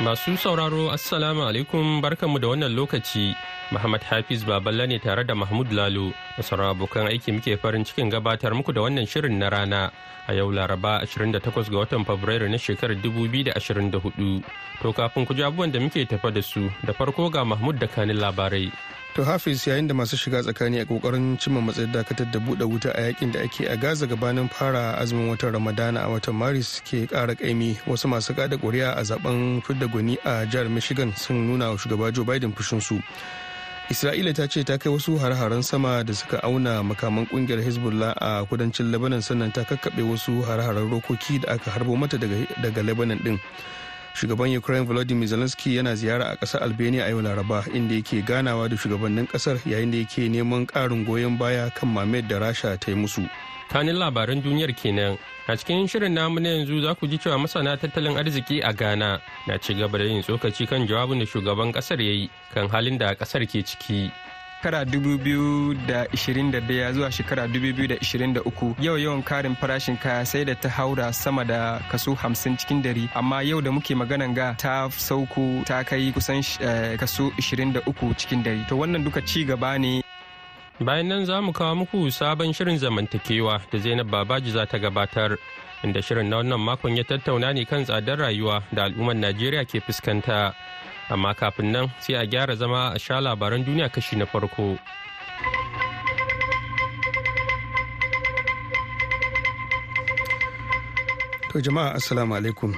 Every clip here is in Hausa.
Masu sauraro Assalamu alaikum barkanmu da wannan lokaci. Muhammad Hafiz Baballa ne tare da Mahmud Lalo da sauran abokan aiki muke farin cikin gabatar muku da wannan shirin na rana a yau Laraba 28 ga watan Fabrairu na shekarar 2024. To kafin ku ji abubuwan da muke tafa da su da farko ga Mahmud da kanin labarai. To Hafiz yayin da masu shiga tsakani a ƙoƙarin cimma matsayin dakatar da buɗe wuta a yaƙin da ake a Gaza gabanin fara azumin watan Ramadana a watan Maris ke ƙara ƙaimi wasu masu kada ƙuri'a a zaɓen fidda gwani a jihar Michigan sun nuna wa shugaba Joe Biden fushinsu. Isra'ila ta ce ta kai wasu har-haren sama da suka auna makaman ƙungiyar Hezbollah a kudancin Lebanon sannan ta kakkaɓe wasu har-haren rokoki da aka harbo mata daga Lebanon din. Shugaban ukraine volodymyr zelensky yana ziyara a ƙasar albania a yau laraba inda yake ganawa da shugabannin ƙasar yayin da yake neman ƙarin goyon baya kan mamayar da rasha ta yi musu. Kanin labaran duniyar kenan. A cikin shirin namu na yanzu za ku ji cewa masana tattalin arziki a ghana na ci gaba da yin tsokaci kan jawabin da shugaban ƙasar ya yi kan halin da ƙasar ke ciki. Shekara 2021 zuwa shekara 2023 yau yawan karin farashin kaya sai da ta haura sama da kaso 50 cikin dari. Amma yau da muke maganan ga ta sauko ta kai kusan kaso 23 cikin dari. To wannan duka ci gaba ne. Bayan nan za mu kawo muku sabon shirin zamantakewa da zainab babaji za ta gabatar inda shirin na wannan makon ya tattauna ne kan tsadar rayuwa da al'ummar najeriya ke fuskanta. Amma kafin nan sai a gyara zama a sha labaran duniya kashi na farko. To jama'a assalamu alaikum.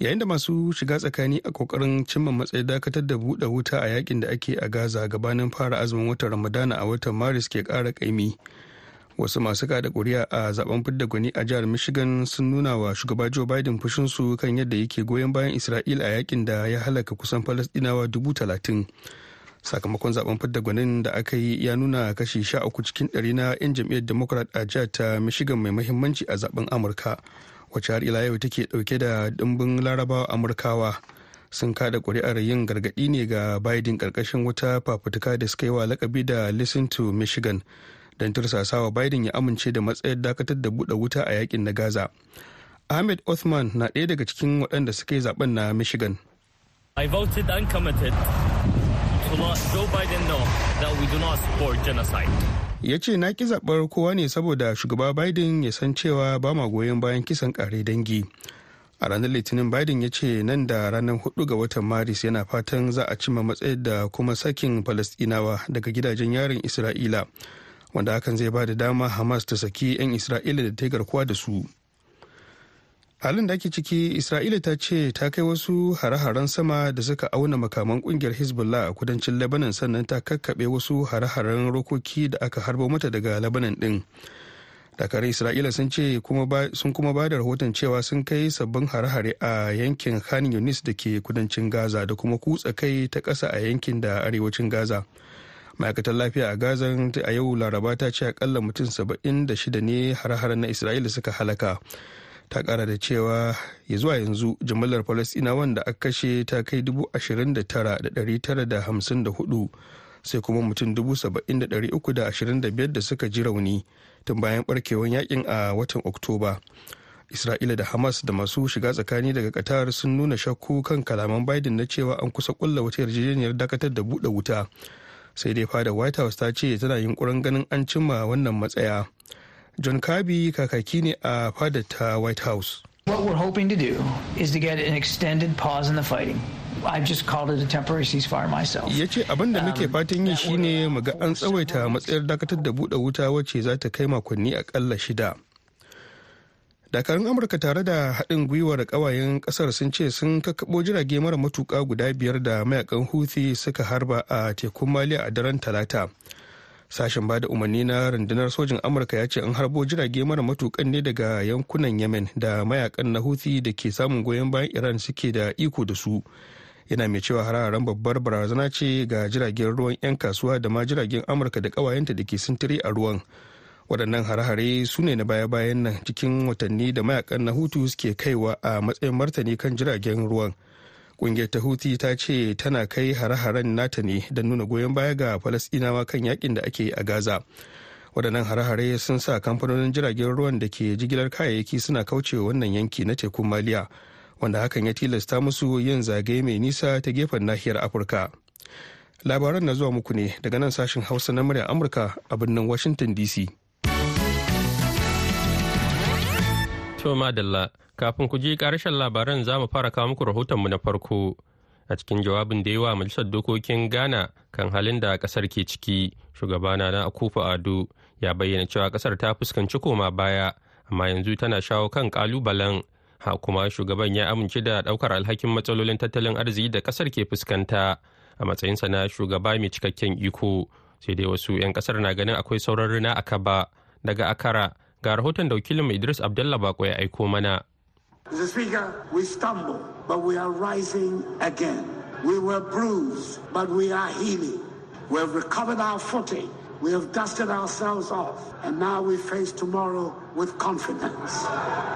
Yayin da masu shiga tsakani a ƙoƙarin cimma matsayi dakatar da buɗe wuta a yaƙin da ake a Gaza gabanin fara azumin watan Ramadana a watan Maris ke ƙara ƙaimi. Wasu masu kada kuri'a a zaɓen fidda gwani a jihar michigan sun nuna wa shugaba joe biden fushinsu kan yadda yake goyon bayan isra'ila a yaƙin da ya halaka kusan falasdinawa dubu talatin. Sakamakon zaɓen fidda gwanin da aka yi ya nuna kashi sha uku cikin ɗari na 'yan jam'iyyar democrat a jihar ta michigan mai mahimmanci a zaɓen amurka wacce har ila yau take ɗauke da dimbin larabawa amurkawa. Sun kada kuri'ar yin gargaɗi ne ga biden ƙarƙashin wata fafutuka da suka yi wa lakabi da listen to michigan. Don tursasawa biden ya amince da matsayar dakatar da buɗe wuta a yaƙin na gaza. Ahmed othman na ɗaya daga cikin waɗanda suka yi zaɓen na michigan. I voted and committed to let Joe Biden know that we do not support genocide. ya ce na ki zaɓar kowa ne saboda shugaba biden ya san cewa ba ma goyon bayan kisan ƙare dangi. A ranar litinin biden ya ce nan da ranar 4 ga watan maris yana fatan za a cimma matsayar da kuma sakin falastinawa daga gidajen yarin isra'ila. Wanda hakan zai ba da dama hamas ta saki 'yan isra'ila da ta garkuwa da su. Halin da ake ciki isra'ila ta ce ta kai wasu hare-haren sama da suka auna makaman ƙungiyar hezbollah a kudancin lebanon sannan ta kakkaɓe wasu hare-haren rokoki da aka harbo mata daga lebanon din dakarun isra'ila sun ce sun kuma ba da rahoton cewa sun kai sabbin hare-hare a yankin khan yunis da ke kudancin gaza da kuma kutsa kai ta ƙasa a yankin da arewacin gaza. Ma'aikatar lafiya a gaza a yau laraba ta ce akalla mutum 76 ne har-haren na isra'ila suka halaka. Ta kara da cewa ya zuwa yanzu jimillar falastina wanda aka kashe ta kai 29,954 sai kuma mutum 70,325 da suka ji rauni tun bayan barkewar yaƙin a watan oktoba. Isra'ila da hamas da masu shiga tsakani daga qatar sun nuna shakku kan kalaman biden na cewa an kusa kulla wata yarjejeniyar dakatar da buɗe wuta. Sai dai fada white house ta ce tana yunkurin ganin an cimma wannan matsaya john kirby kakaki ne a fadar ta white house What we're hoping to do is to get an extended pause in the fighting. I've just called it a temporary ceasefire myself. ya ce abin da muke fatan yi shine mu ga an tsawaita matsayar dakatar da buɗe wuta wacce za ta kai makonni akalla shida dakarun amurka tare da haɗin gwiwar ƙawayen ƙasar sun ce sun kakkaɓo jirage mara matuƙa guda biyar da mayaƙan houthi suka harba a tekun maliya a daren talata. Sashen ba da umarni na rundunar sojin amurka ya ce an harbo jirage mara matukan ne daga yankunan yemen da mayaƙan na houthi da ke samun goyon bayan iran suke da iko da su. Yana mai cewa hararen babbar barazana ce ga jiragen ruwan 'yan kasuwa da ma jiragen amurka da kawayenta da ke sintiri a ruwan. Waɗannan hare-hare su ne na baya-bayan nan cikin watanni da mayaƙan na hutu suke kaiwa a matsayin martani kan jiragen ruwan. Ƙungiyar ta huti ta ce tana kai hare-haren nata ne don nuna goyon baya ga falasɗinawa kan yaƙin da ake a gaza. Waɗannan hare-hare sun sa kamfanonin jiragen ruwan da ke jigilar kayayyaki suna kaucewa wannan yanki na tekun maliya wanda hakan ya tilasta musu yin zagaye mai nisa ta gefen nahiyar afirka. Labaran na zuwa muku ne daga nan sashen hausa na murya amurka a birnin washington dc To madalla kafin ku ji ƙarshen labaran za mu fara kawo muku rahotonmu na farko. A cikin jawabin da yi wa Majalisar Dokokin Ghana kan halin da ƙasar ke ciki, shugabana na Akufo Ado ya bayyana cewa ƙasar ta fuskanci koma baya, amma yanzu tana shawo kan kalubalen. Ha kuma shugaban ya amince da ɗaukar alhakin matsalolin tattalin arziki da ƙasar ke fuskanta a matsayinsa na shugaba mai cikakken iko. Sai dai wasu 'yan ƙasar na ganin akwai sauran rina a daga akara ga rahoton da wakilin idris abdullah bako ya aiko mana Mr. Speaker, we stumble, but we are rising again. We were bruised, but we are healing. We have recovered our footing. We have dusted ourselves off, and now we face tomorrow with confidence.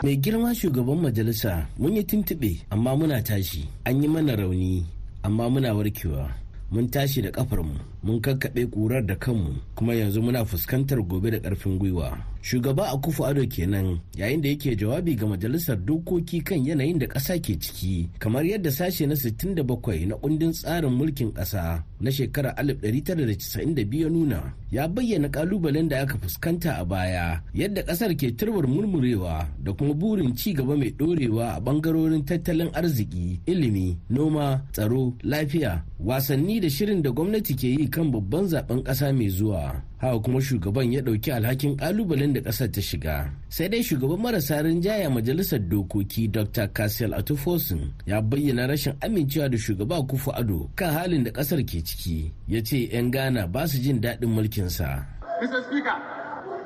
Mai girma shugaban majalisa mun yi tuntuɓe amma muna tashi, an yi mana rauni amma muna warkewa. Mun tashi da ƙafarmu, mun kakkaɓe ƙurar da kanmu, kuma yanzu muna fuskantar gobe da ƙarfin gwiwa. Shugaba akufu ado kenan yayin da yake jawabi ga majalisar dokoki kan yanayin da ƙasa ke ciki kamar yadda sashe na 67 na kundin tsarin mulkin ƙasa na shekarar 1992 ya nuna ya bayyana kalubalen da aka fuskanta a baya yadda ƙasar ke turbar murmurewa da kuma burin ci gaba mai ɗorewa a ɓangarorin tattalin arziki ilimi noma tsaro lafiya wasanni da shirin da gwamnati ke yi kan babban zaɓen ƙasa mai zuwa. Haka kuma shugaban ya ɗauki alhakin ƙalubalen da ƙasar ta shiga. Sai dai shugaban marasa rinjaya majalisar dokoki dr. Kasil atufosin ya bayyana rashin amincewa da shugaba kufu ado kan halin da ƙasar ke ciki. Ya ce 'yan ghana ba su jin daɗin mulkinsa. Mr. Speaker,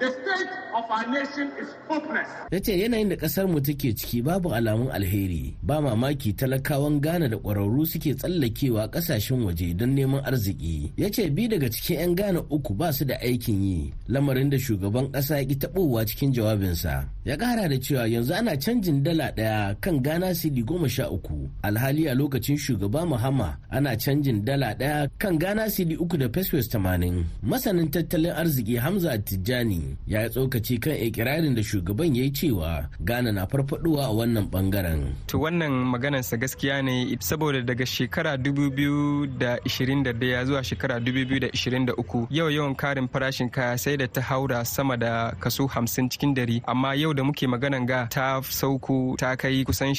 the state of our nation is hopeless. ya ce yanayin da ƙasar mu take ciki babu alamun alheri. Ba mamaki talakawan ghana da ƙwararru suke tsallakewa ƙasashen waje don neman arziki. Ya ce bi daga cikin 'yan ghana uku ba su da aikin yi. Lamarin da shugaban ƙasa ya ki taɓowa cikin jawabinsa. Ya ƙara da cewa yanzu ana canjin dala ɗaya kan ghana cedi goma sha uku. Alhali a lokacin shugaba muhamma ana canjin dala ɗaya kan ghana cedi uku da pesos tamanin. Masanin tattalin arziki hamza tijjani ya yi tsokaci kan ikirarin da shugaban ya yi cewa Ghana na farfaduwa a wannan ɓangaren. To wannan maganarsa gaskiya ne saboda daga shekara 2021 zuwa shekara 2023 yau yawan karin farashin kaya sai da ta haura sama da kaso 50 cikin dari amma yau da muke maganan ga ta sauko ta kai kusan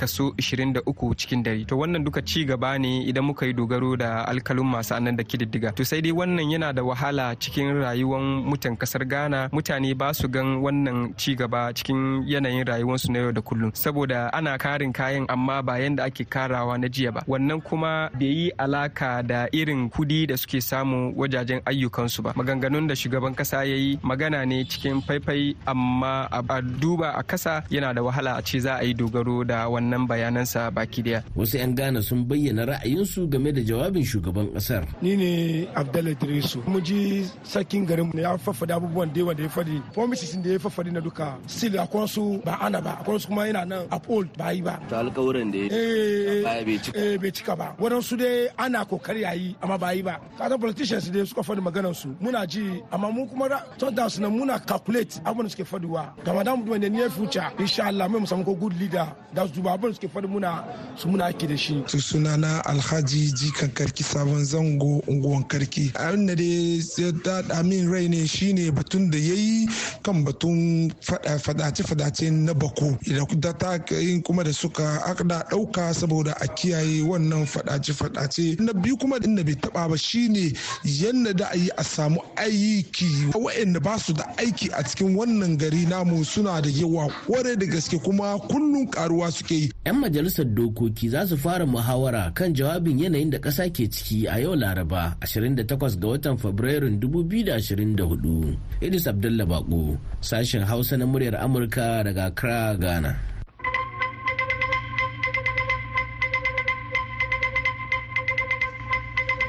kaso 23 cikin dari. To wannan duka ci gaba ne idan muka yi dogaro da alkalun masu annan da kididdiga. To sai dai wannan yana da wahala cikin rayuwar mutan ƙasar Ghana mutane ba su gan wannan ci gaba cikin yanayin rayuwarsu na yau da kullum. Saboda ana karin kayan amma ba yanda ake karawa na jiya ba. Wannan kuma bai yi alaka da irin kuɗi da suke samu wajajen ayyukansu ba. Maganganun da shugaban kasa ya yi magana ne cikin faifai amma a duba a kasa yana da wahala a ce za a yi dogaro da wannan bayanansa baki ɗaya. Wasu 'yan ghana sun bayyana ra'ayinsu game da jawabin shugaban ƙasar. Ni ne abdallah idrisu. Mu ji sakin garin ya faffada abubuwan da yawa da ya faɗi. Promises da ya faffadi na duka still akwai su ba ana ba akwai su kuma yana nan uphold ba yi ba. To alƙawuran da eh bai cika. eh bai cika ba. Wadansu dai ana ƙoƙari a yi amma ba yi ba. Kaga politicians dai suka faɗi maganar su muna ji amma mu kuma sometimes na muna calculate abin da suke fadiwa ga madam da near future insha Allah mai mu samu ko good leader da su duba abin da suke faɗi muna su muna aiki da shi. Sunana alhaji jikan karki sabon zango unguwan karki. Abin da dai ya daɗa min rai ne shine batun batun da ya yi kan batun fadace-fadace na bako. Da ta kuma da suka akda ɗauka saboda a kiyaye wannan fadace-fadace na biyu kuma inda bai taba ba shine yadda da a yi a samu aiki. Waɗanda ba su da aiki a cikin wannan gari namu suna da yawa ƙwarai da gaske kuma kullum karuwa suke yi. 'yan majalisar dokoki za su fara muhawara kan jawabin yanayin da ƙasa ke ciki a yau laraba 28 ga watan fabrairun 2024 idris abdullah bako sashen hausa na muryar amurka daga accra ghana.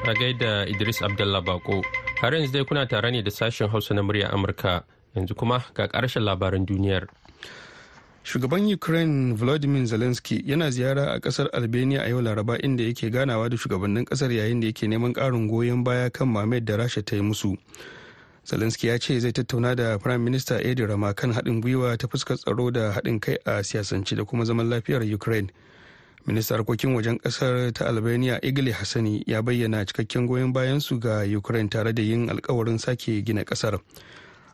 A gaida idris abdullah bako har yanzu dai kuna tare ne da sashen hausa na muryar amurka. Yanzu kuma ga ƙarshen labaran duniyar. Shugaban ukraine volodymyr zelensky yana ziyara a ƙasar albania a yau laraba inda yake ganawa da shugabannin ƙasar yayin da yake neman karin goyon baya kan mamayar da rasha ta yi musu. Zelensky ya ce zai tattauna da prime minister edi rama kan haɗin gwiwa ta fuskar tsaro da haɗin kai a siyasance da kuma zaman lafiyar ukraine. Ministan harkokin wajen ƙasar ta albania igli hassani ya bayyana cikakken goyon bayan su ga ukraine tare da yin alkawarin sake gina ƙasar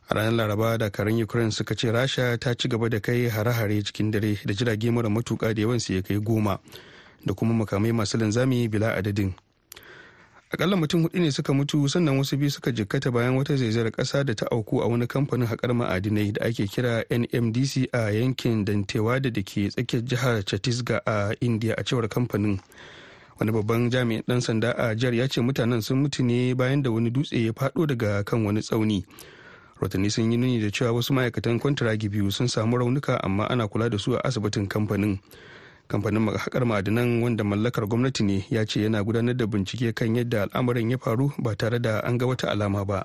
a ranar laraba dakarun ukraine suka ce rasha ta ci gaba da kai hare-hare cikin dare da jirage mara matuka da yawan su ya kai goma da kuma makamai masu linzami bila adadin. Akalla mutum huɗu ne suka mutu sannan wasu biyu suka jikkata bayan wata zaizayar kasa da ta auku a wani kamfanin haƙar ma'adinai da ake kira nmdc a yankin dantewa da da ke tsakiyar jihar chhattisgarh a india a cewar kamfanin. Wani babban jami'in dan sanda a jihar ya ce mutanen sun mutu ne bayan da wani dutse ya faɗo daga kan wani tsauni. Rotanni sun yi nuni da cewa wasu ma'aikatan kwantiragi biyu sun samu raunuka amma ana kula da su a asibitin kamfanin. Kamfanin haƙar ma'adinan wanda mallakar gwamnati ne ya ce yana gudanar da bincike kan yadda al'amarin ya faru ba tare da an ga wata alama ba.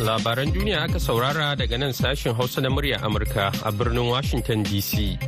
Labaran duniya aka saurara daga nan sashen hausa na murya amurka a birnin washington dc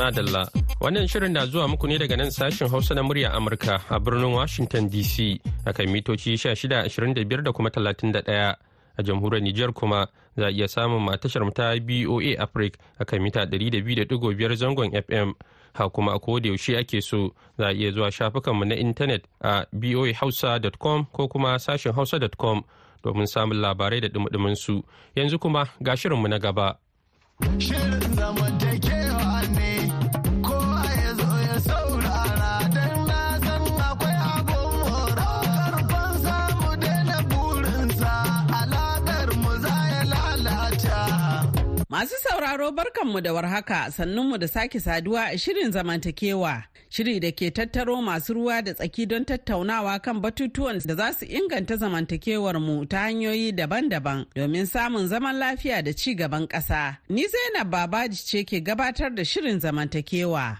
madalla. Wannan shirin na zuwa muku ne daga nan sashen hausa na murya amurka a birnin washington dc akan mitoci 1625 da kuma 31 a jamhuriyar Nijar kuma za a iya samun matashar ta BOA Africa a kan mita 200.5 zangon FM ha kuma a yaushe ake so za a iya zuwa shafukanmu na intanet a boahausa.com ko kuma sashen hausa.com domin samun labarai da dumudumin su. Yanzu kuma ga shirinmu na gaba. Shirin Masu sauraro barkanmu da warhaka sannunmu da sake saduwa a shirin zamantakewa. Shiri da ke tattaro masu ruwa da tsaki don tattaunawa kan batutuwan da za su inganta zamantakewar mu ta hanyoyi daban-daban domin samun zaman lafiya da ci gaban ƙasa. Ni Zainab Babaji ce ke gabatar da shirin zamantakewa.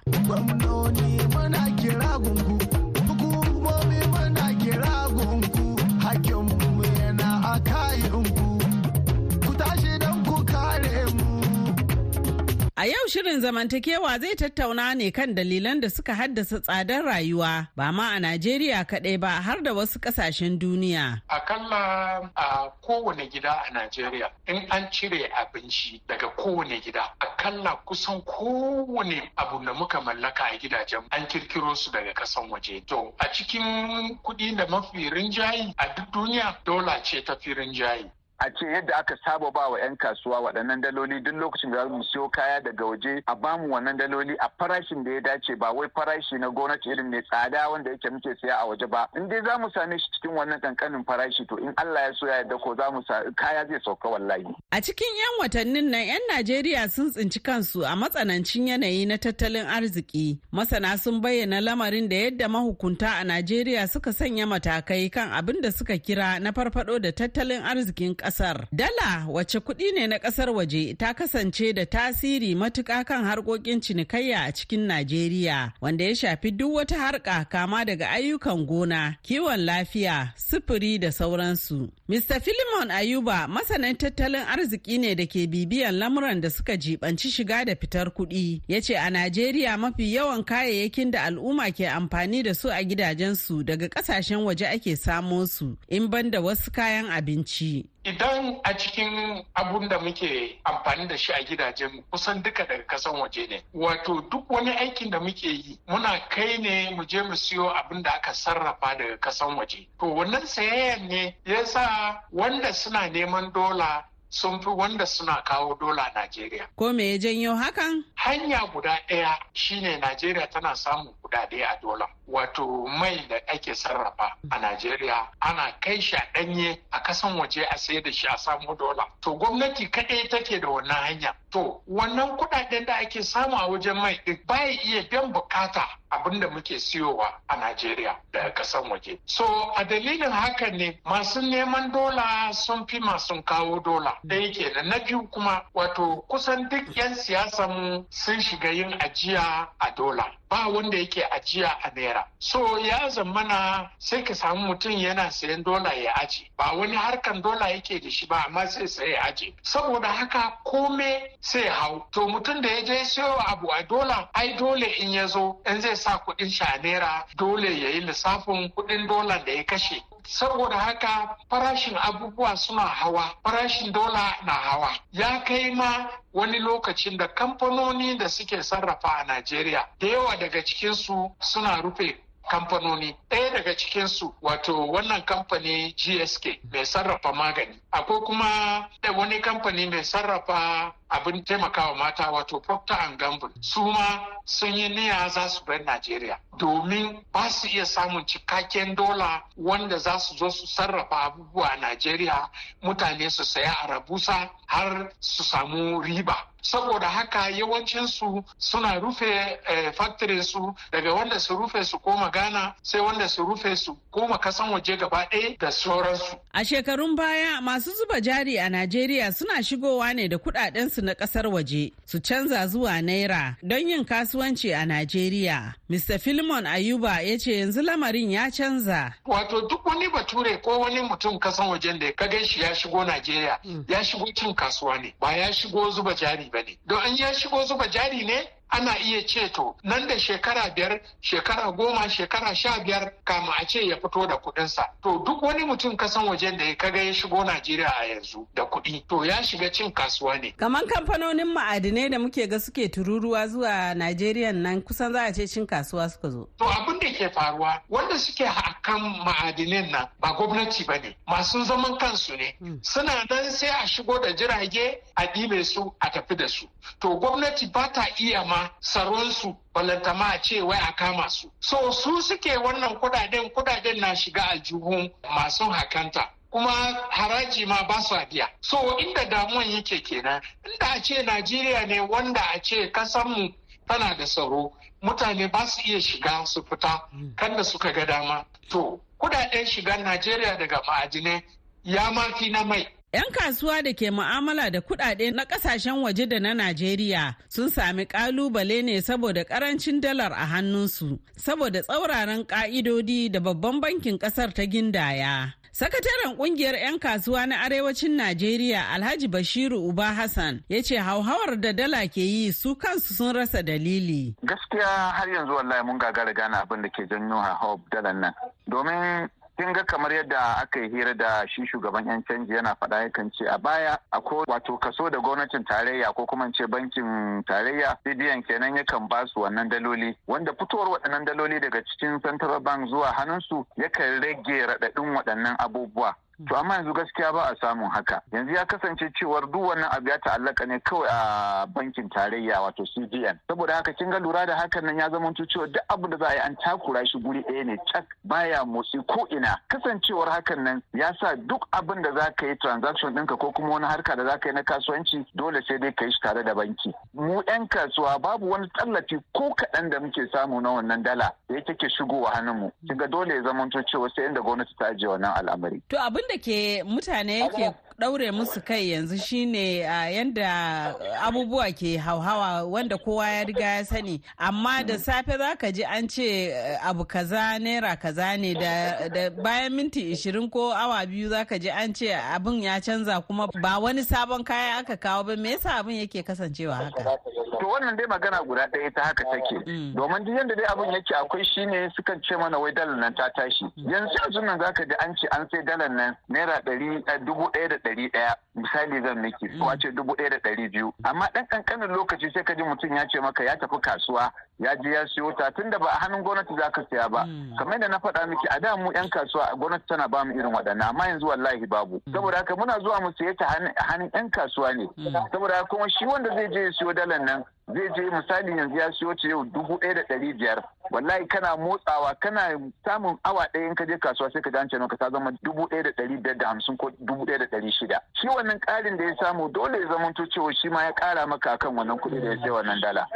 A yau shirin zamantakewa zai tattauna ne kan dalilan da suka haddasa tsadar rayuwa ba ma a Najeriya kaɗai ba har da wasu ƙasashen duniya. Akalla a kowane gida a Najeriya in an cire abinci daga kowane gida akalla kusan kowane abu da muka mallaka a gidajen an kirkiro su daga kasan waje. To a cikin kuɗi da mafi rinjayi a duk duniya dola ce ta fi rinjayi. A ce yadda aka saba ba wa 'yan kasuwa waɗannan daloli duk lokacin da mu siyo kaya daga waje a ba mu wannan daloli a farashin da ya dace ba wai farashi na gwamnati irin mai tsada wanda yake muke siya a waje ba. In dai za mu same shi cikin wannan kankanin farashi to in Allah ya so ya yarda ko za mu kaya zai sauka wallahi. A cikin 'yan watannin nan 'yan Najeriya sun tsinci kansu a matsanancin yanayi na tattalin arziki. Masana sun bayyana lamarin da yadda mahukunta a Najeriya suka sanya matakai kan abin da suka kira na farfado da tattalin arzikin ƙasa. Ƙasar. Dala wacce kuɗi ne na ƙasar waje ta kasance da tasiri matuƙa kan harkokin cinikayya a cikin Najeriya wanda ya shafi duk wata harka kama daga ayyukan gona, kiwon lafiya, sufuri da sauransu. Mr. Philemon Ayuba masanin tattalin arziki ne da ke bibiyan lamuran da suka jibanci shiga da fitar kuɗi. Ya ce a Najeriya mafi yawan kayayyakin da al'umma ke amfani da su a gidajensu daga ƙasashen waje ake samo su, in banda wasu kayan abinci. Idan a cikin abun da muke amfani da shi a gidajen kusan duka daga kasan waje ne. Wato duk wani aikin da muke yi muna kai ne mu je mu siyo abin da aka sarrafa daga kasan waje. To wannan sayayyan ne ya sa wanda suna neman dola sun fi wanda suna kawo dola Najeriya. Ko me ya janyo hakan? Hanya guda ɗaya shine Najeriya tana samun kudade a dola. Wato mai da ake sarrafa a Najeriya ana kai shi a ɗanye a kasan waje a sayar da shi a samu dola. To gwamnati kaɗai take da wannan hanya. To wannan kuɗaɗen da ake samu a wajen mai ɗin baya iya biyan buƙata abin da muke siyowa a Najeriya daga kasan waje. So a dalilin hakan ne masu neman dola sun fi masu kawo dola. Ɗaya kenan na biyu kuma wato kusan duk 'yan siyasan sun shiga yin ajiya a dola. Ba wanda yake ajiya a naira. So ya zamana sai ka samu mutum yana sayan dola ya aji. Ba wani harkan dola yake da shi ba amma sai sai ya aji. Saboda haka kome sai hau. To mutum da ya je siyo abu a dola ai dole in ya zo in zai sa kuɗin shi a naira dole ya yi lissafin kuɗin dola da ya kashe saboda haka farashin abubuwa suna hawa farashin dola na hawa. Ya kai ma wani lokacin da kamfanoni da suke sarrafa a najeriya da yawa daga cikinsu suna rufe kamfanoni. Ɗaya daga cikinsu wato wannan kamfani gsk mai sarrafa magani. Akwai kuma wani kamfani mai sarrafa abin taimakawa mata wato procter and gamble. Su ma sun yi niyya za su bar najeriya domin ba su iya samun cikakken dola wanda za su zo su sarrafa abubuwa a najeriya. Mutane su saya a rabusa har su samu riba. Saboda haka yawancinsu suna rufe eh, factory su daga wanda su rufe su koma ghana sai wanda su rufe su koma kasan waje gaba ɗaya da sauransu. A shekarun baya masu zuba jari a najeriya suna shigowa ne da kuɗaɗensu na ƙasar waje su canza zuwa naira don yin kasuwanci a najeriya. Mr philemon ayuba ya ce yanzu lamarin ya canza. Wato duk wani bature ko wani mutum kasan wajen da ka gan shi ya shigo najeriya ya shigo cin kasuwa ne ba ya shigo zuba jari ba ne don an ya shigo zuba jari ne ana iya ce to nan da shekara biyar shekara goma shekara sha biyar kama a ce ya fito da kuɗinsa. To duk wani mutum kasan wajen da ya kaga ya shigo najeriya a yanzu da kuɗi to ya shiga cin kasuwa ne. Kamar kamfanonin ma'adinai da muke ga suke tururuwa zuwa najeriya nan kusan za a ce cin kasuwa suka zo. To abin da ke faruwa wanda suke hakan ma'adinan nan ba gwamnati ba ne masu zaman kansu ne. Suna nan sai a shigo da jirage a ɗibe su a tafi da su. To gwamnati ba ta iya ma tsaronsu balantama a ce wai a kama su. So su suke wannan kuɗaɗen kuɗaɗen na shiga aljihun masu hakanta. kuma haraji ma ba su biya. So inda damuwan yake kenan, inda a ce Najeriya ne wanda a ce kasanmu tana da tsaro, mutane ba su iya shiga su fita kan da suka ga dama. To, kuɗaɗen shigan Najeriya daga ma'adinai ya mafi na mai. 'Yan kasuwa da ke mu'amala da kuɗaɗe na ƙasashen waje da na Najeriya sun sami ƙalubale ne saboda ƙarancin dalar a hannunsu, saboda tsauraran ƙa'idodi da babban bankin ƙasar ta gindaya. Sakataren ƙungiyar 'yan kasuwa na arewacin Najeriya Alhaji Bashiru Uba Hassan ya ce hauhawar da dala ke yi su kansu sun rasa dalili. Gaskiya har yanzu wallahi mun gagara gane abin da ke janyo hauhawar dalar nan. Domin kin ga kamar yadda aka yi hira da shi shugaban yan canji yana faɗa yakan ce a baya akwai wato kaso da gwamnatin tarayya ko kuma ce bankin tarayya cbn kenan yakan ba su wannan daloli. Wanda fitowar waɗannan daloli daga cikin central bank zuwa hannunsu yakan rage raɗaɗin waɗannan abubuwa. To amma yanzu gaskiya ba a samun haka. Yanzu ya kasance cewar duk wannan abu ya ta'allaka ne kawai a bankin tarayya wato CBN. Saboda haka kin ga lura da hakan nan ya zama cewa duk abu da za a yi an takura shi guri ɗaya ne cak baya motsi ko ina. Kasancewar hakan nan ya sa duk abin da za ka yi transaction ɗinka ko kuma wani harka da za ka yi na kasuwanci dole sai dai ka yi shi tare da banki. Mu 'yan kasuwa babu wani tallafi ko kaɗan da muke samu na wannan dala da ya take shigowa hannunmu. Kin ga dole ya zama cewa sai inda gwamnati ta ajiye wannan al'amari. To abin da ke mutane yake ɗaure musu kai yanzu shine yadda abubuwa ke hauhawa wanda kowa ya riga ya sani. Amma da safe za ka ji an ce abu kaza naira kaza ne da bayan minti ishirin ko awa biyu za ka ji an ce abin ya canza kuma ba wani sabon kaya aka kawo ba. Me yasa abin yake kasancewa haka? To wannan dai magana guda ɗaya ta haka take. Domin duk yadda dai abin yake akwai shine sukan ce mana wai dalar nan ta tashi. Yanzu yanzu nan zaka ji an ce an sai dalar nan naira ɗari dubu ɗaya da ɗari ɗaya misali zan miki ko ce dubu ɗaya da ɗari biyu. Amma ɗan ƙanƙanin lokaci sai ka ji mutum ya ce maka ya tafi kasuwa ya je ya siyo ta tunda ba a hannun gwamnati za ka siya ba. Kamar yadda na faɗa miki a da mu 'yan kasuwa gwamnati tana ba mu irin waɗannan amma yanzu wallahi babu. Saboda haka muna zuwa mu siye ta hannun 'yan kasuwa ne. Saboda haka kuma shi wanda zai je ya siyo dalar nan zai je misali yanzu ya siyo ce yau dubu ɗaya da ɗari biyar. Wallahi kana motsawa kana samun awa ɗaya in ka je kasuwa sai ka gance maka ta zama dubu ɗaya da ɗari biyar da hamsin ko dubu ɗaya da ɗari shida. Shi wannan ƙarin da ya samu dole ya zama to cewa shi ma ya ƙara maka akan wannan kuɗi da ya sai wannan dala.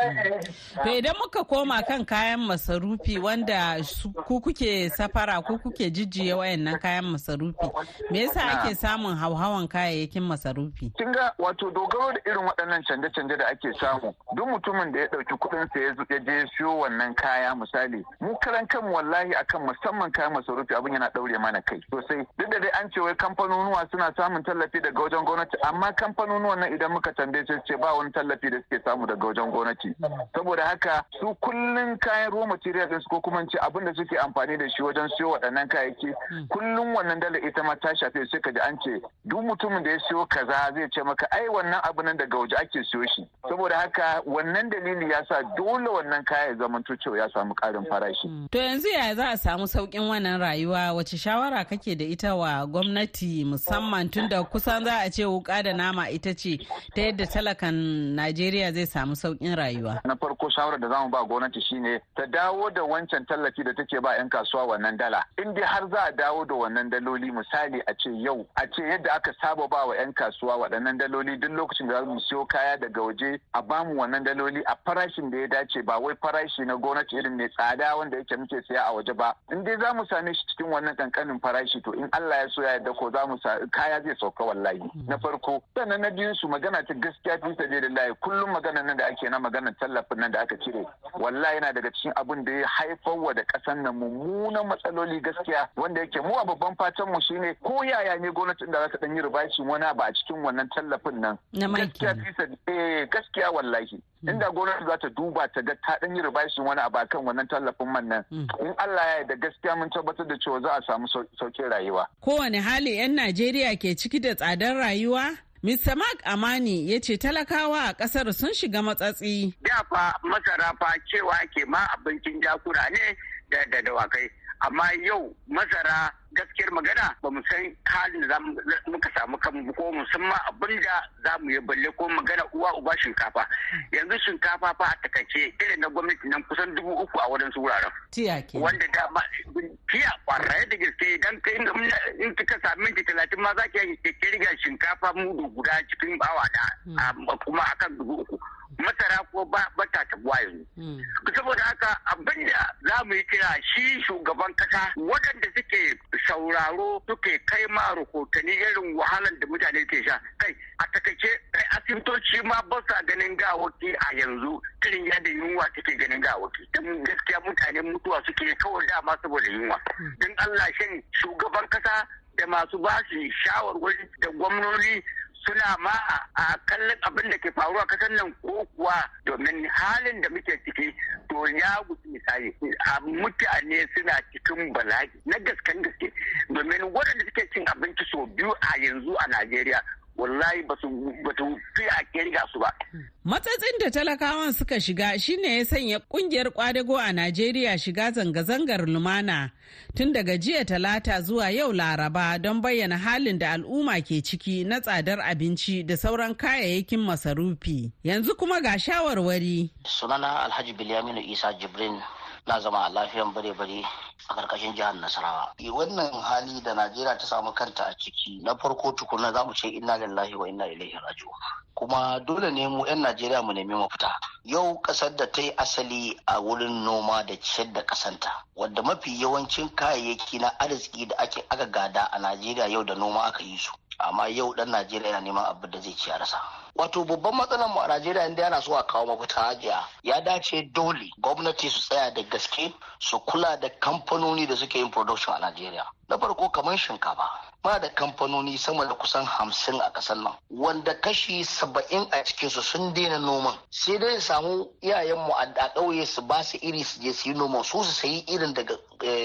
to idan muka koma kan kayan masarufi wanda ku kuke safara ku kuke jijjiye wayannan kayan masarufi me yasa ake samun hauhawan kayayyakin masarufi. kin ga wato dogaro da irin waɗannan canje-canje da ake samu duk mutumin da ya ɗauki kuɗin sa ya je siyo wannan kaya misali mu karan kanmu wallahi akan musamman kayan masarufi abin yana ɗaure mana kai sosai duk da dai an ce wai kamfanonuwa suna samun tallafi daga wajen gwamnati. Amma kamfanonuwan nan idan muka tambaye su ce ba wani tallafi da suke samu daga wajen gwamnati. Saboda haka su kullun kayan raw material din su ko kuma ce abin da suke amfani da shi wajen siyo waɗannan kayayyaki kullun wannan dala ita ma ta shafe sai ka ji an ce duk mutumin da ya siyo kaza zai ce maka ai wannan abu nan daga waje ake siyo shi. Saboda haka wannan dalili ya sa dole wannan kaya ya zama cewa ya samu karin farashi. To yanzu ya za a samu saukin wannan rayuwa? Wace shawara kake da ita wa gwamnati musamman tun da kusan za a ce wuka da nama ita ce ta yadda talakan Najeriya zai samu saukin rayuwa. Na farko shawarar da za mu ba gwamnati shine ta dawo da wancan tallafi da take ba 'yan kasuwa wannan dala. In dai har za a dawo da wannan daloli misali a ce yau a ce yadda aka saba ba wa 'yan kasuwa waɗannan daloli duk lokacin da za mu siyo kaya daga waje a ba mu wannan daloli a farashin da ya dace ba wai farashi na gwamnati irin mai tsada wanda yake muke siya a waje ba in dai za mu same shi cikin wannan kankanin farashi to in Allah ya so ya yarda ko za mu kaya zai sauka wallahi na farko. Sannan na biyun su magana ta gaskiya fi layi kullum magana nan da ake na magana tallafin nan da aka cire wallahi yana daga cikin abin da ya haifar wa da kasan nan mummunan matsaloli gaskiya. Wanda yake mu a babban fatan mu shine ko yaya ne gwamnatin da za ta dan yi ribashin wani ba a cikin wannan tallafin nan. Gaskiya fi gaskiya wallahi. Inda gwamnati za ta duba ta ga ta dan yi ribashin wani abu kan wannan tallafin man nan in Allah ya da gaskiya mun tabbatar da cewa za a samu sauƙin rayuwa kowane hali 'yan Najeriya ke ciki da tsadar rayuwa Mr. Mark Amani ya ce talakawa a ƙasar sun shiga matsatsi. Da fa masara fa cewa ke ma abincin jakuna ne da dawakai. Amma yau masara gaskiyar magana ba mu san halin da muka samu kanmu ko musamman abin da za mu yi balle ko magana uwa uba shinkafa. Yanzu shinkafa fa a taƙaice irin na gwamnati nan kusan dubu uku a wurin wuraren. Tiya ke wanda da ma tiya ƙwarai da gaske idan ka in kika sami minti talatin ma za ki ƙirga shinkafa mudu guda cikin bawa da kuma akan dubu uku. Masara ko ba ta tabuwa yanzu. Saboda haka abin da za mu yi kira shi shugaban kasa waɗanda suke sauraro suke kai ma rahotanni irin wahalar da mutane ke sha. Kai a taƙaice kai asibitoci ma ba sa ganin gawaki a yanzu irin yadda yunwa take ganin gawaki don gaskiya mutane mutuwa suke kawai dama saboda yunwa. Don Allah shin shugaban kasa da masu bashi shawarwari da gwamnoni suna ma a kallon abin da ke faruwa ƙasar nan ko kuwa domin halin da muke ciki to ya guji misali. Mutane suna cikin bala'i na gaskan gaske. Domin waɗanda suke cin abinci sau biyu a yanzu a Najeriya wallahi ba su fi a ƙirga su ba. Matsatsin da talakawan suka shiga shine ya sanya ƙungiyar kwadago a Najeriya shiga zanga-zangar lumana tun daga jiya talata zuwa yau laraba don bayyana halin da al'umma ke ciki na tsadar abinci da sauran kayayyakin masarufi. Yanzu kuma ga shawarwari. Sunana Alhaji Bilyaminu Isa Jibrin na zama a lafiyan bare-bare a ƙarƙashin jihar Nasarawa. Wannan hali da Najeriya ta samu kanta a ciki na farko tukuna za mu ce inna lillahi wa inna ilaihi raji'un. Kuma dole ne mu 'yan Najeriya mu nemi mafita. Yau ƙasar da ta yi asali a wurin noma da ciyar da kasanta, wadda mafi yawancin kayayyaki na arziki da ake aka gada a Najeriya yau da noma aka yi su. amma yau dan najeriya yana neman abin da zai ci a rasa wato babban matsalar mu a najeriya inda yana so a kawo mafita hajiya ya dace dole gwamnati su tsaya da gaske su kula da kamfanoni da suke yin production a najeriya. Na farko kamar shinkafa. Muna da kamfanoni sama da kusan hamsin a ƙasar nan. Wanda kashi saba'in a cikinsu sun daina noman. Sai dai samu iyayenmu a ƙauye su ba su iri su je su yi noman. Su su sayi irin daga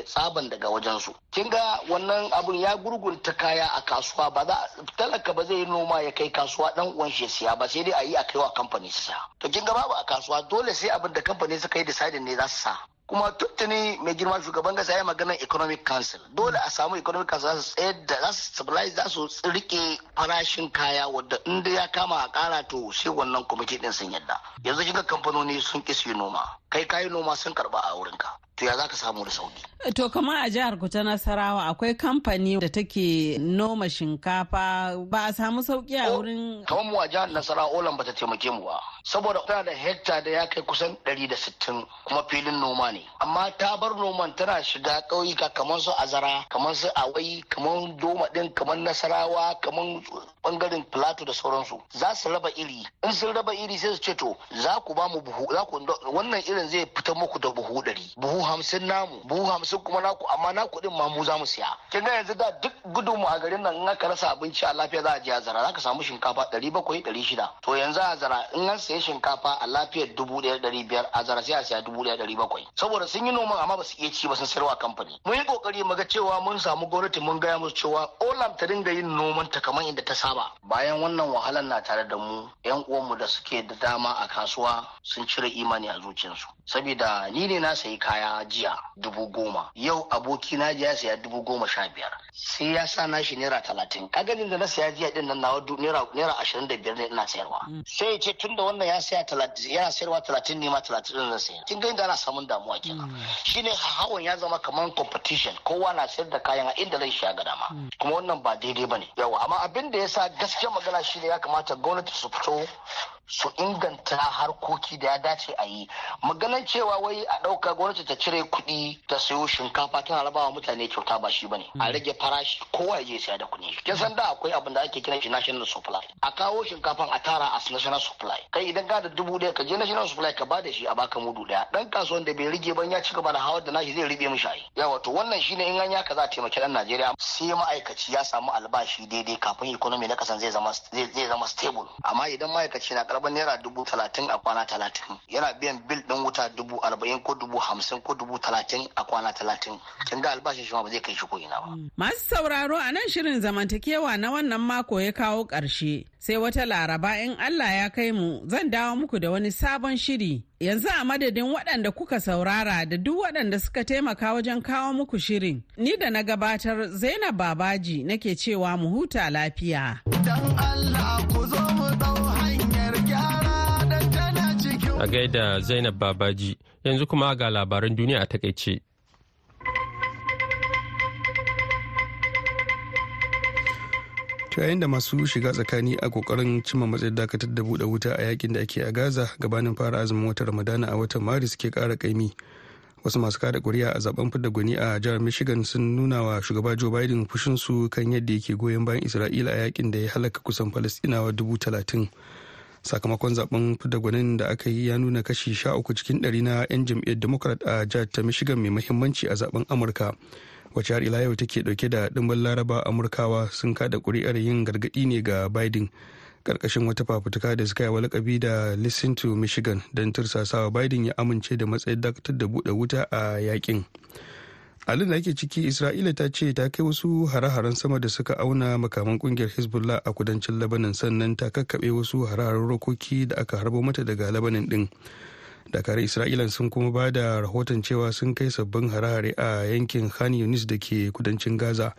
tsaban daga wajensu. Kin ga wannan abun ya gurgunta kaya a kasuwa. Ba za talaka ba zai yi noma ya kai kasuwa. Dan uwan shi siya ba. Sai dai a yi a kaiwa kamfani su sa to kin ga babu a kasuwa. Dole sai abin da kamfani suka yi deciding ne za su sa. Kuma tuntuni mai girma shugaban kasa ya maganar economic council. Dole a samu economic council za su tsayar da za su stabilize za su riƙe farashin kaya wadda inda ya kama a kara to sai wannan kwamiti din sun yadda. Yanzu shiga kamfanoni sun ki su yi noma. Kai kayi noma sun karɓa a wurinka. To ya za ka samu da sauƙi. To kamar a jihar ku ta Nasarawa akwai kamfani da take noma shinkafa ba a samu sauƙi a wurin. Kamar mu a jihar Nasarawa Olan bata taimake mu ba. Saboda tana da hekta da ya kai kusan ɗari da sittin kuma filin noma ne. Amma ta bar noman tana shiga ƙauyuka kamar su Azara, kamar su Awai, kamar Doma ɗin, kamar Nasarawa, kamar ɓangaren Plateau da sauransu. Za su raba iri. In sun raba iri sai su ce to za ku ba mu buhu, za ku wannan irin zai fitar muku da buhu ɗari. Buhu hamsin namu buhu hamsin kuma naku amma na kuɗin ma mu za mu siya kin ga yanzu da duk gudunmu a garin nan in aka rasa abinci a lafiya za a je a zara za ka samu shinkafa ɗari bakwai ɗari shida to yanzu a zara in an sayi shinkafa a lafiyar dubu ɗaya ɗari biyar a zara sai a siya dubu ɗaya ɗari bakwai saboda sun yi noman amma ba su iya ci ba sun sayarwa kamfani mun yi ƙoƙari mu ga cewa mun samu gwamnati mun gaya musu cewa olam ta dinga yin noman ta kamar inda ta saba. Bayan wannan wahalar na tare da mu yan uwanmu da suke da dama a kasuwa sun cire imani a zuciyarsu. Saboda ni ne na sayi kaya jiya dubu goma. Yau aboki na ya saya dubu goma sha biyar. Sai ya sa nashi naira talatin. Kaganin da na saya jiya ɗin nan nawa naira naira ashirin da biyar ne ina sayarwa. Sai ya ce tun da wannan ya saya talatin yana sayarwa talatin ne ma talatin din zan sayar kin ga inda ana samun damuwa kenan. Shine hawan ya zama kamar competition. Kowa na sayar da kayan a inda zai shiga dama. Kuma wannan ba daidai ba ne yawa amma abin da yasa gaskiyar magana shine ya kamata gwamnati su fito su inganta harkoki da ya dace a yi. Maganan cewa wai a ɗauka gwamnati ta cire kuɗi ta sayo shinkafa tana rabawa mutane kyauta ba shi ba ne a rage farashi kowa ya je saya da kuɗi. Kin san da akwai abin da ake kiran shi national supply. A kawo shinkafan a tara a national supply. Kai idan ka da dubu ɗaya ka je national supply ka ba da shi a baka mudu ɗaya. Dan kasuwan da bai rige ban ya ci gaba da hawar da nashi zai ribe mishi ai. Yawa to wannan shine in an yaka za a taimaki dan Najeriya. Sai ma'aikaci ya samu albashi daidai kafin economy na kasan zai zama zai zama stable. Amma idan ma'aikaci na karɓan naira dubu talatin a kwana talatin. Yana biyan bil ɗin wuta dubu arba'in ko dubu hamsin ko dubu talatin a kwana talatin. Kin ga albashin shi ma ba zai kai shi ko ina ba. Masu sauraro a nan shirin zamantakewa na wannan mako ya kawo ƙarshe. Sai wata laraba in Allah ya kai mu zan dawo muku da wani sabon shiri. Yanzu a madadin waɗanda kuka saurara da duk waɗanda suka taimaka wajen kawo muku shirin ni da na gabatar zainab babaji nake cewa mu huta lafiya. Allah ku zo mu A gaida Zainab Babaji, yanzu kuma ga labaran duniya a taƙaice. yayin da masu shiga tsakani a ƙoƙarin cimma matsayin dakatar da buɗe wuta a yaƙin da ake a gaza gabanin fara azumin watan ramadana a watan maris ke kara kaimi wasu masu kada kuri'a a zaɓen fidda gwani a jihar michigan sun nuna wa shugaba joe biden fushinsu kan yadda yake goyon bayan isra'ila a yaƙin da ya halaka kusan falastinawa dubu talatin. Sakamakon zaɓen fidda gwanin da aka yi ya nuna kashi sha uku cikin ɗari na 'yan jam'iyyar democrat a jihar ta michigan mai muhimmanci a zaɓen amurka wacce har ila yau take ɗauke da dimbin laraba amurkawa sun kada kuri'ar yin gargaɗi ne ga biden ƙarƙashin wata fafutuka da suka yi wa lakabi da listen to michigan don tursasawa biden ya amince da matsayin dakatar da buɗe wuta a yaƙin halin da ake ciki isra'ila ta ce ta kai wasu hare-haren sama da suka auna makaman ƙungiyar hezbollah a kudancin labanan sannan ta kakkaɓe wasu hare-haren rokoki da aka harbo mata daga labanan din dakarun isra'ila sun kuma ba da rahoton cewa sun kai sabbin hare-hare a yankin khan yunis da ke kudancin gaza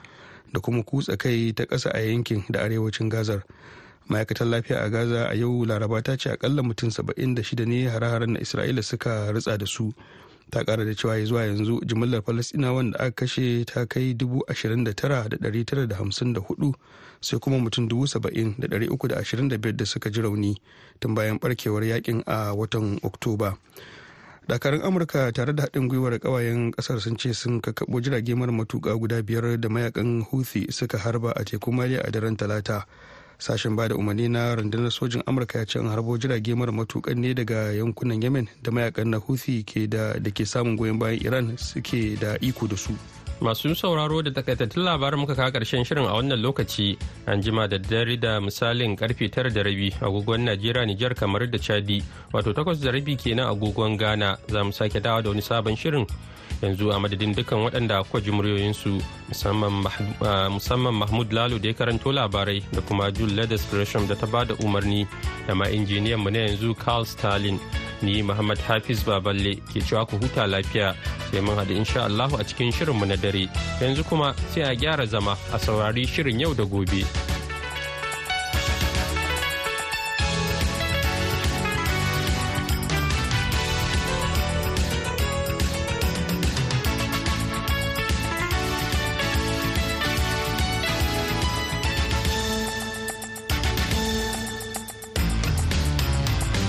da kuma kutsa kai ta ƙasa a yankin da arewacin gazar. Ma'aikatar lafiya a gaza a yau laraba ta ce akalla mutum 76 ne hare-haren na isra'ila suka ritsa da su. Ta kara da cewa zuwa yanzu jimillar falasɗinawan da aka kashe ta kai 29,954 sai kuma mutum 70,325 da suka ji rauni tun bayan barkewar yaƙin a watan oktoba. Dakarun amurka tare da haɗin gwiwar ƙawayen ƙasar sun ce sun kakkaɓo jirage mara matuƙa guda biyar da mayaƙan houthi suka harba a tekun maliya a daren talata. Sashen ba da umarni na rundunar sojin amurka ya ce an harbo jirage mara matukan ne daga yankunan yemen da mayaƙan na houthi ke da ke samun goyon bayan iran suke da iko da su. Masu sauraro da takaitattun labarin muka kawo ƙarshen shirin a wannan lokaci. An jima da dare da misalin ƙarfe tara da rabi agogon Najeriya Nijar kamar da Chadi. Wato takwas da rabi kenan agogon Ghana. Za mu sake dawa da wani sabon shirin yanzu a madadin dukkan waɗanda kwa ji muryoyinsu musamman mahmud lalo da ya karanto labarai da kuma jul ladas gresham da ta ba da umarni da ma injiniyan mu na yanzu carl stalin ni muhammad hafiz baballe ke cewa ku huta lafiya sai mun haɗu insha allahu a cikin shirinmu na dare yanzu kuma sai a gyara zama a saurari shirin yau da gobe.